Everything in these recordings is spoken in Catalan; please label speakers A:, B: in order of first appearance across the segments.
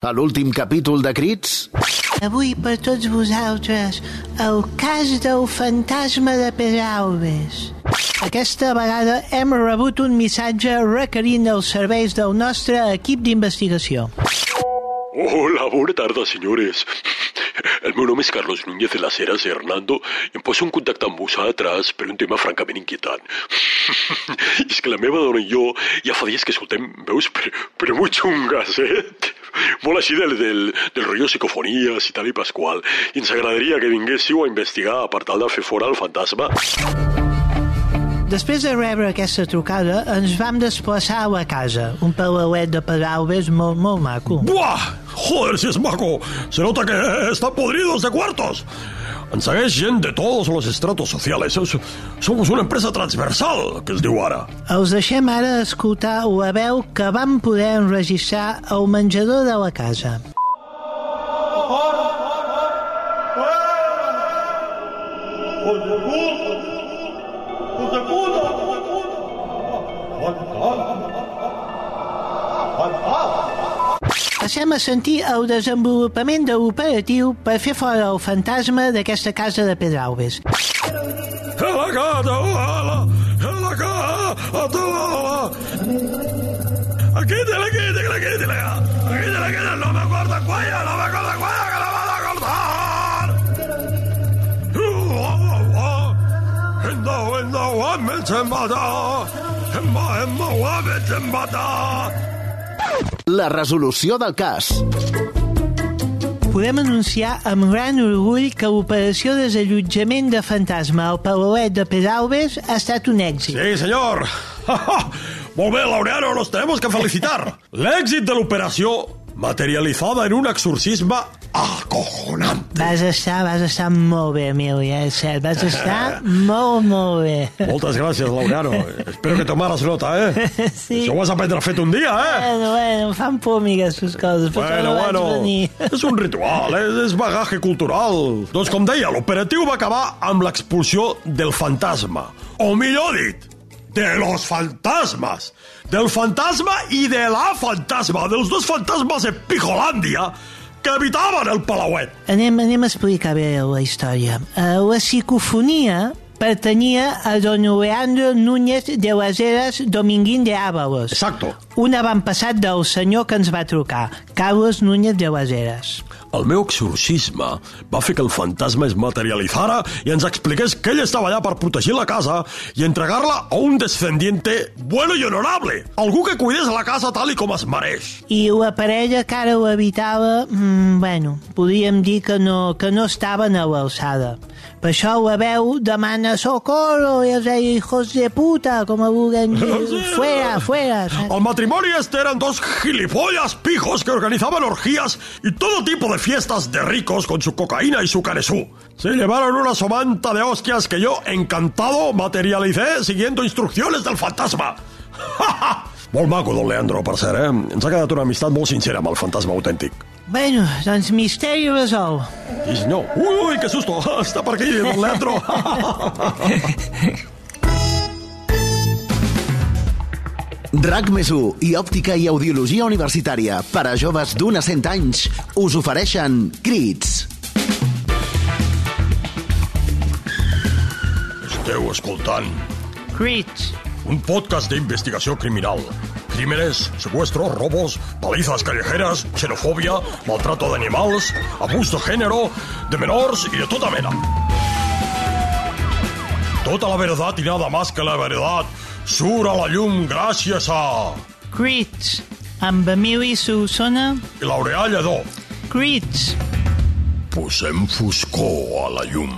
A: A l'últim capítol de Crits...
B: Avui per tots vosaltres, el cas del fantasma de Pedralbes. Aquesta vegada hem rebut un missatge requerint els serveis del nostre equip d'investigació.
C: Hola, bona tarda, senyores. El meu nom és Carlos Núñez de las Heras Hernando i em poso en contacte amb vosaltres per un tema francament inquietant. és que la meva dona i jo ja fa dies que escoltem veus però, però molt xungas, eh? Molt així del, del, del rotllo psicofonies i tal i pasqual. I ens agradaria que vinguéssiu a investigar per tal de fer fora el fantasma.
B: Després de rebre aquesta trucada, ens vam desplaçar a la casa, un palauet de Pedralbes molt, molt maco.
C: ¡Buah! Joder, si es maco. Se nota que están podridos de cuartos. Ens segueix gent de todos los estratos sociales. Somos una empresa transversal, que es diu ara.
B: Els deixem ara escoltar la veu que vam poder enregistrar al menjador de la casa. Passem a sentir el desenvolupament de l'operatiu per fer fora el fantasma d'aquesta casa de Pedralbes.
C: ¡La gata! ¡La gata! Aquí te la la Aquí te la quite, no me corta cuello, no me corta cuello, que la van a cortar. Enda, enda, mata. Emma, emma, guame, se mata.
A: La resolució del cas.
B: Podem anunciar amb gran orgull que l'operació de desallotjament de fantasma al Palauet de Pedralbes ha estat un èxit.
C: Sí, señor. Molt bé, Laureano, nos tenemos que felicitar. L'èxit de l'operació materialitzada en un exorcisme acojonante.
B: Vas estar, vas estar molt bé, Emília, és cert. Vas estar molt, molt bé.
C: Moltes gràcies, Laureano. Espero que tomaras nota, eh?
B: Sí.
C: Això ho has après fet un dia, eh?
B: Bueno, bueno, em fan por a mi aquestes coses, per
C: Bueno,
B: no
C: bueno,
B: venir.
C: és un ritual, és, és bagaje cultural. Doncs com deia, l'operatiu va acabar amb l'expulsió del fantasma. O millor dit, de los fantasmes. Del fantasma i de la fantasma, dels dos fantasmes de Pijolàndia que habitaven el Palauet.
B: Anem, anem a explicar bé la història. Uh, la psicofonia pertanyia a don Leandro Núñez de las Heras Dominguín de Ábalos.
C: Exacto.
B: Un avantpassat del senyor que ens va trucar, Carlos Núñez de las Heras.
C: El meu exorcisme va fer que el fantasma es materialitzara i ens expliqués que ell estava allà per protegir la casa i entregar-la a un descendiente bueno i honorable, algú que cuidés la casa tal i com es mereix.
B: I la parella que ara ho habitava, mm, bueno, podríem dir que no, que no estaven a l'alçada. Per això la veu demana socorro i els deia hijos de puta, com a vulguem dir, fuera, fuera. saps?
C: El matrimoni este eran dos gilipollas pijos que organizaban orgías y todo tipo de fiestas de ricos con su cocaína y su caresú. Se llevaron una somanta de hostias que yo, encantado, materialicé siguiendo instrucciones del fantasma. molt maco, don Leandro, per cert, eh? Ens ha quedat una amistat molt sincera amb el fantasma autèntic.
B: Bueno, doncs misteri resolt.
C: Sí, senyor. Ui, ui, que susto! Està per aquí, don Leandro.
A: RAC més i òptica i audiologia universitària per a joves d'un a 100 anys us ofereixen Crits.
C: Esteu escoltant
B: Crits.
C: un podcast de investigació criminal. Crímenes, secuestros, robos, palizas callejeras, xenofobia, maltrato de animals, abús de género, de menors i de tota mena. Tota la verdad y nada más que la verdad surt a la llum gràcies a...
B: Crits. Amb Emili Solsona.
C: I Laureà Lledó.
B: Crits.
C: Posem foscor a la llum.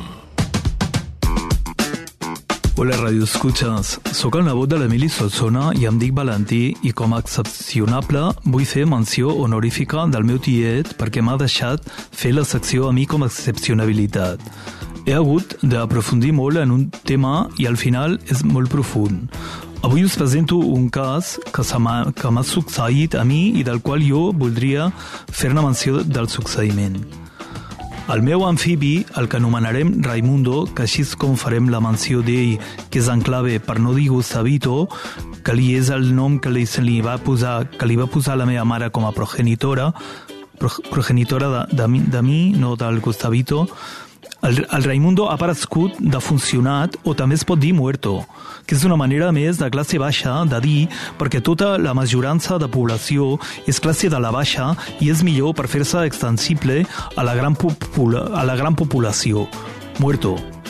D: Hola, Radio Escuchas. Soc el nebot de l'Emili Solsona i em dic Valentí i com a excepcionable vull fer menció honorífica del meu tiet perquè m'ha deixat fer la secció a mi com a excepcionabilitat. He hagut d'aprofundir molt en un tema i al final és molt profund. Avui us presento un cas que m'ha succeït a mi i del qual jo voldria fer-ne menció del succeïment. El meu amfibi, el que anomenarem Raimundo, que així és com farem la menció d'ell, que és en clave per no dir Gustavito, que li és el nom que li, se li va posar, que li va posar la meva mare com a progenitora, pro- progenitora de, de, mi, de mi, no del Gustavito, el, el Raimundo ha aparegut defuncionat o també es pot dir muerto, que és una manera més de classe baixa de dir perquè tota la majorança de població és classe de la baixa i és millor per fer-se extensible a la gran, a la gran població. Muerto.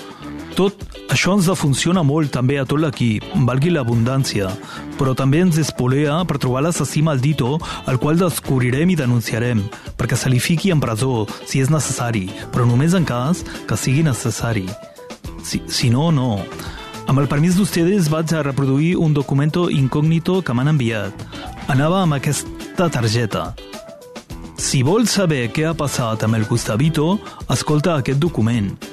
D: Tot això ens defunciona molt també a tot l'equip, valgui l'abundància, però també ens espolea per trobar l'assassí maldito, el qual descobrirem i denunciarem, perquè se li fiqui en presó, si és necessari, però només en cas que sigui necessari. Si, si no, no. Amb el permís d'ustedes vaig a reproduir un documento incògnito que m'han enviat. Anava amb aquesta targeta. Si vols saber què ha passat amb el Gustavito, escolta aquest document.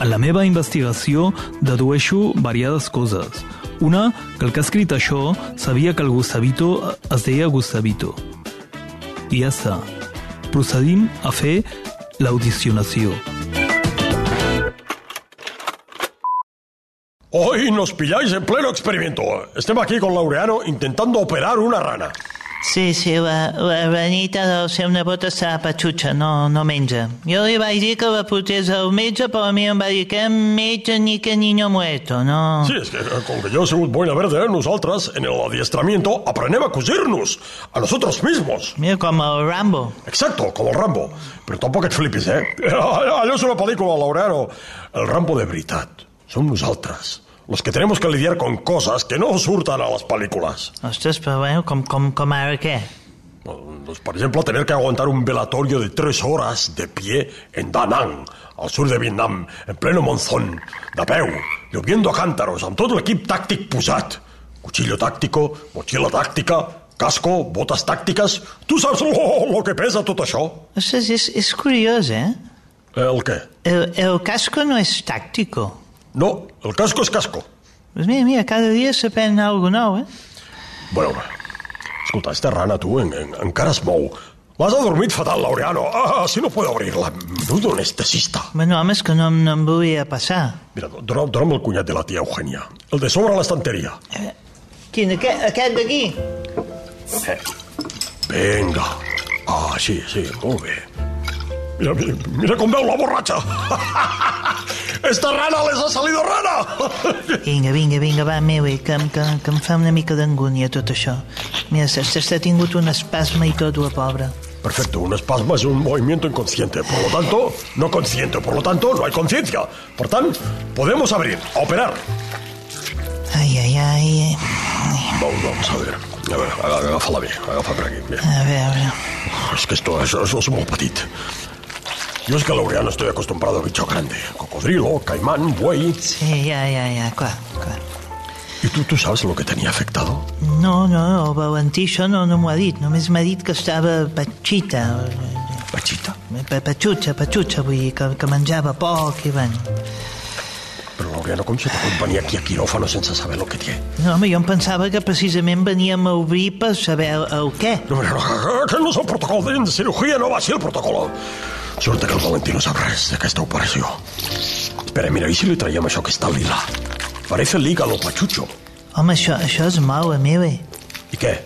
D: En la meva investigació dedueixo variades coses. Una, que el que ha escrit això sabia que el Gustavito es deia Gustavito. I ja està. Procedim a fer l'audicionació.
C: Hoy nos pilláis en pleno experimento. Estemos aquí con Laureano intentando operar una rana.
B: Sí, sí, la, la ranita del seu nebot està patxutxa, no, no menja. Jo li vaig dir que la portés al metge, però a mi em va dir que metge ni que niño muerto, no...
C: Sí, es que eh, con que yo he sido buena verde, nosotras en el adiestramiento aprendemos a cosirnos a nosotros mismos.
B: Mira, com el Rambo.
C: Exacto, como el Rambo. Pero tampoco et flipis, eh? Allò és una pel·lícula, Laureano. El Rambo de veritat. Som nosaltres. Los que tenemos que lidiar con cosas que no surtan a las películas.
B: Ostres, però bueno, com, com, com ara què?
C: Pues, por ejemplo, tener que aguantar un velatorio de tres horas de pie en Da Nang, al sur de Vietnam, en pleno monzón, de peu, lloviendo a cántaros, amb tot l'equip tàctic posat. Cuchillo tàctico, mochila tàctica, casco, botes tàctiques... Tu saps lo, lo que pesa tot això?
B: Ostres, és, és curiós, eh?
C: El què?
B: El, el casco no és tàctico.
C: No, el casco és casco.
B: Pues mira, mira, cada dia s'aprèn alguna nou, eh?
C: Bueno, escolta, esta rana, tu, en, en, encara es mou. L'has adormit fatal, Laureano. Ah, si no puedo abrirla. Menudo anestesista.
B: Bueno, home, és que no, no em volia passar.
C: Mira, dona'm, dona'm el cunyat de la tia Eugènia. El de sobre a l'estanteria.
B: Quin, aquest, aquest d'aquí?
C: Venga. Ah, sí, sí, molt bé. Mira, mira, mira com veu la borratxa. Esta rana les ha salido rana.
B: Vinga, vinga, vinga, va, meu, eh, que, que, que em fa una mica d'angúnia tot això. Mira, s'ha tingut un espasme i tot, la pobra.
C: Perfecto, un espasmo es un movimiento inconsciente, por lo tanto, no consciente, por lo tanto, no hay conciencia. Por tanto, podemos abrir, operar.
B: Ai, ai, ai.
C: Vamos, vamos a ver. A ver, aga- agafa-la bé, agafa per aquí. Bé.
B: A veure...
C: Es que esto, eso, eso es muy petit. Yo es que Laureano estoy acostumbrado a bicho grande. Cocodrilo, caimán, buey.
B: Sí, ja, ja, ja, clar, clar.
C: ¿Y tú, tú sabes lo que tenía afectado?
B: No, no, el Valentí això no, no m'ho ha dit. Només m'ha dit que estava patxita.
C: Pachita.
B: Pa- Patxutxa, patxutxa, vull dir, que, que menjava poc i bueno.
C: ¿Cómo se te puede venir aquí a quirófano sense saber lo que tiene?
B: No, home, jo em pensava que precisament veníem a obrir per saber el, el què.
C: No, no, no, que no és el protocol de cirugía, no va així el protocol. Sort que el Valentí no sap res d'aquesta operació. Espera, mira, i si li traiem això que està lila? Parece el hígado pachucho.
B: Home, això, això és mal, meva.
C: I què?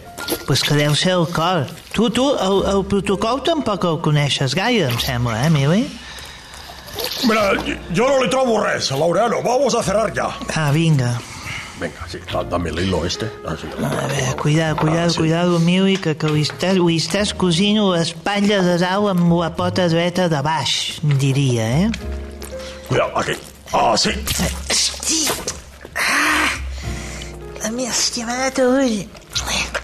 B: Pues que deu ser el cor. Tu, tu, el, el protocol tampoc el coneixes gaire, em sembla, eh, meva?
C: Mira, yo no le trobo res, Laureano. Vamos a cerrar ya.
B: Ah, vinga.
C: Venga, sí, da- dame el hilo este. Ah, sí,
B: A veure, cuidado, cuidado,
C: Ah, sí.
B: cuidado, meva, que, que li, estàs, li estàs cosint l'espatlla de dalt amb la pota dreta de baix, diria, eh?
C: Cuidado, aquí. Ah, sí.
B: Hosti! Ah! M'he estimat ull.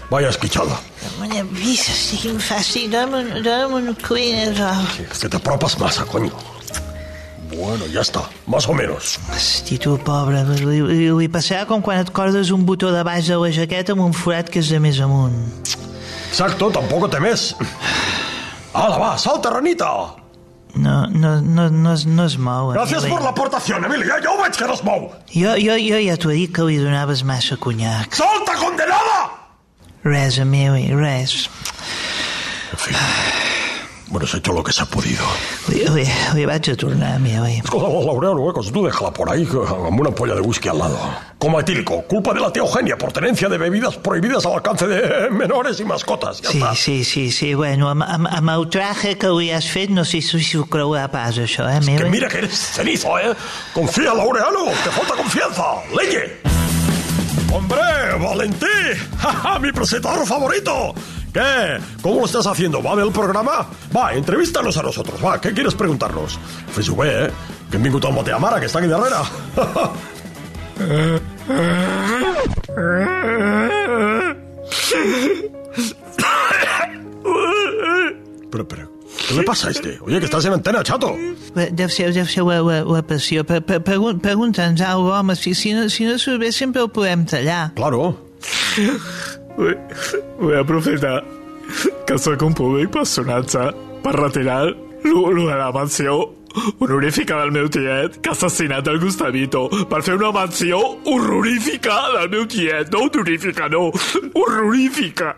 C: Vaya esquichada.
B: M'he vist, estic en fàstic. Dóna'm, un- dóna'm un cuinazol.
C: Sí, es que te apropas masa, coño. Bueno, ya está. Más o menos.
B: Hosti, tu, pobre, li, li, li passarà com quan et cordes un botó de baix de la jaqueta amb un forat que és de més amunt.
C: Exacto, tampoco temes. ¡Hala, va! ¡Salta, ranita!
B: No, no, no, no, es, no es mou.
C: Gracias
B: Emili.
C: por la aportación, Emilia. Ja ho veig que no es mou.
B: Jo, jo, jo ja t'ho he dit que li donaves massa conyac.
C: ¡Salta, condenada!
B: Res, Emili, res.
C: En fin, Bueno, se ha hecho lo que se ha podido.
B: Ui, ui, ui, vaig a tornar, mira, ui.
C: Escolta, Laureano, cosa, tú déjala por ahí con una ampolla de whisky al lado. Coma etílico, culpa de la tía Eugenia por tenencia de bebidas prohibidas al alcance de menores y mascotas. Ya
B: Sí, sí, sí, sí, bueno, amb, amb, amb el traje que avui has fet no sé si ho creurà pas, això, eh,
C: Que
B: mira.
C: mira que eres cenizo, ¿eh? Confía, Laureano, te falta confianza. Leye. ¡Hombre, Valentín! ¡Ja, ja, mi presentador favorito! ¿Qué? ¿Cómo lo estás haciendo? ¿Va del programa? Va, entrevístanos a nosotros, va. ¿Qué quieres preguntarnos? Fes-ho bé, eh? Que hem vingut al Moteamara, que està aquí darrere. Pero, pero, ¿qué le pasa a este? Oye, que estás en antena, chato.
B: Deu ser, deu ser la, la, la passió. Pre, pre, pregun- Pregunta'ns alguna home, si, si, no, si no surt bé sempre ho podem tallar.
C: Claro.
E: Vull, aprofitar que sóc un públic personatge per retirar lo, de la menció honorífica del meu tiet que ha assassinat el Gustavito per fer una menció horrorífica del meu tiet. No honorífica, no. Horrorífica.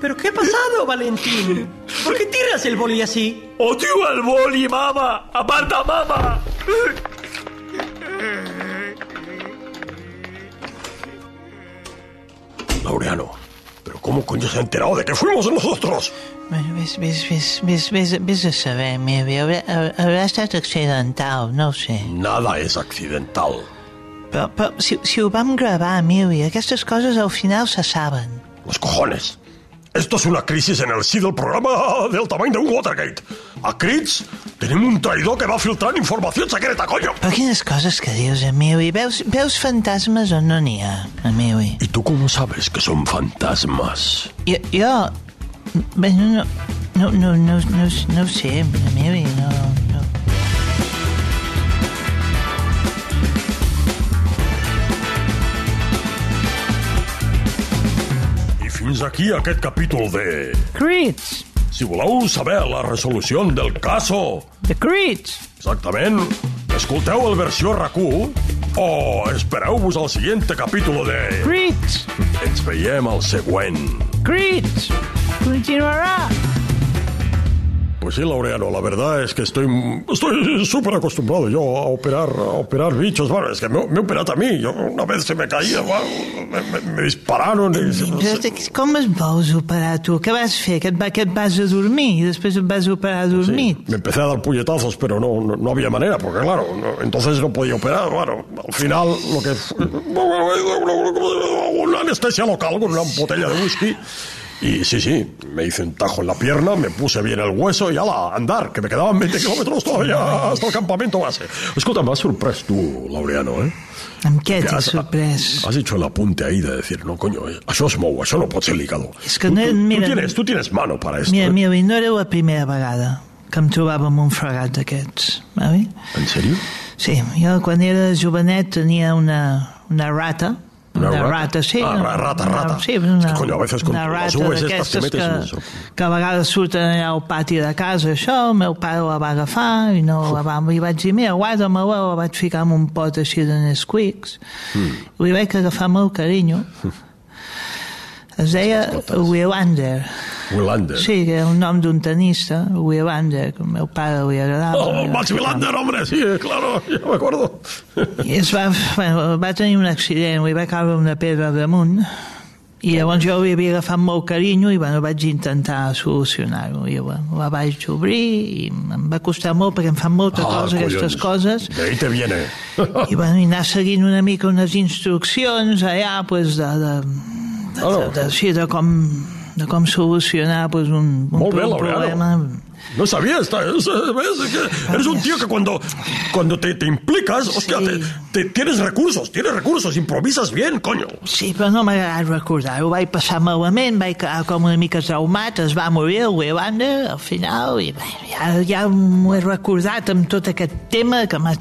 F: ¿Pero qué ha pasado, Valentín? ¿Por qué tiras el boli así?
E: Odio el boli, mama. Aparta, mama.
C: Laureano. ¿Pero cómo coño se ha enterado de que fuimos nosotros?
B: Ves, ves, ves, ves, ves, ves a saber, Miri, haurà, haurà estat accidental, no ho sé.
C: Nada es accidental.
B: Però, però si, si ho vam gravar, Miri, aquestes coses al final se saben.
C: Los cojones. Esto es una crisis en el sí del programa del tamaño de un Watergate. A crits tenim un traïdor que va filtrant informació secreta, coño.
B: Però quines coses que dius, Emili? Veus, veus fantasmes o no n'hi ha, Emili?
C: ¿Y tú cómo sabes que son fantasmas?
B: Jo, jo... Bueno, no, no, no, no, no, no ho sé, Emili, no,
C: fins aquí aquest capítol de...
B: Crits!
C: Si voleu saber la resolució del caso,
B: The Crits!
C: exactament, escolteu el versió RAC1 o espereu-vos al siguiente capítol de...
B: Crits!
C: Ens veiem al següent.
B: Crits! Continuarà!
C: Pues sí, Laureano, la verdad es que estoy estoy súper acostumbrado yo a operar a operar bichos. Bueno, es que me, me he operado a mí. Yo una vez se me caía, me, me- me dispararon. Y,
B: Però com es vols operar tu? Què vas va, que et vas a dormir et vas operar dormit?
C: me empecé a dar puñetazos, pero no, no, no había manera, porque claro, no- entonces no podía operar. Bueno, al final lo que... Una anestesia local con una botella de whisky. Y sí, sí, me hice un tajo en la pierna, me puse bien el hueso y ala, a andar, que me quedaban 20 kilómetros todavía hasta el campamento base. Escolta, m'has sorprès tu, Laureano, eh?
B: Amb què
C: Que
B: t'he
C: has,
B: sorprès?
C: has hecho el apunte ahí de decir, no, coño, eh, això es mou, això no pot ser l'hígado.
B: És que
C: Tú-
B: no-
C: tú
B: mira-
C: tienes, tú tienes mano para esto.
B: Mira,
C: eh?
B: mira, no era la primera vegada que em trobava amb un fregat d'aquests, vale?
C: ¿En serio?
B: Sí, jo quan era jovenet tenia una, una rata,
C: Una
B: una,
C: rata?
B: rata, sí.
C: Ah, rata,
B: una-
C: rata.
B: Sí,
C: És
B: una,
C: que, coño, a
B: una
C: las
B: rata
C: uves
B: d'aquestes
C: metes
B: que,
C: en eso.
B: que a vegades surten allà al pati de casa, això, el meu pare la va agafar i no la va, i vaig dir, mira, guarda-me-la, la vaig ficar en un pot així de Nesquicks, i li vaig agafar molt carinyo. Es deia Willander.
C: Willander.
B: Sí, el nom d'un tenista, Willander, que al meu pare li agradava.
C: Oh, Max Willander, hombre, sí, claro, ya me acuerdo.
B: I es va, bueno, va tenir un accident, li va caure una pedra damunt, i llavors jo li havia agafat molt carinyo i bueno, vaig intentar solucionar-ho. I bueno, la vaig obrir i em va costar molt perquè em fan molta
C: Ah,
B: cosa aquestes coses.
C: De ahí te viene.
B: I, bueno, i anar seguint una mica unes instruccions allà, pues, de, de, de,
C: Ah,
B: de, de, sí, de, com, de com solucionar pues, un, un,
C: Molt bé,
B: problema.
C: No sabía esta, es- que eres un tío que cuando, cuando te, te implicas, hostia,
B: Sí.
C: te, te- tienes recursos, tienes recursos, improvisas bien, coño.
B: Sí, però no m'ha agradat recordar-ho. Vaig passar malament, vaig quedar com una mica traumat, es va morir el Willander al final, i bé, ja, ja m'ho he recordat amb tot aquest tema que m'ha...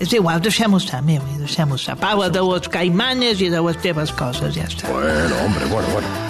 B: És igual, deixem-ho estar, meu, deixem-ho estar. Parla de los caimanes i de les teves coses, ja està.
C: Bueno, hombre, bueno, bueno.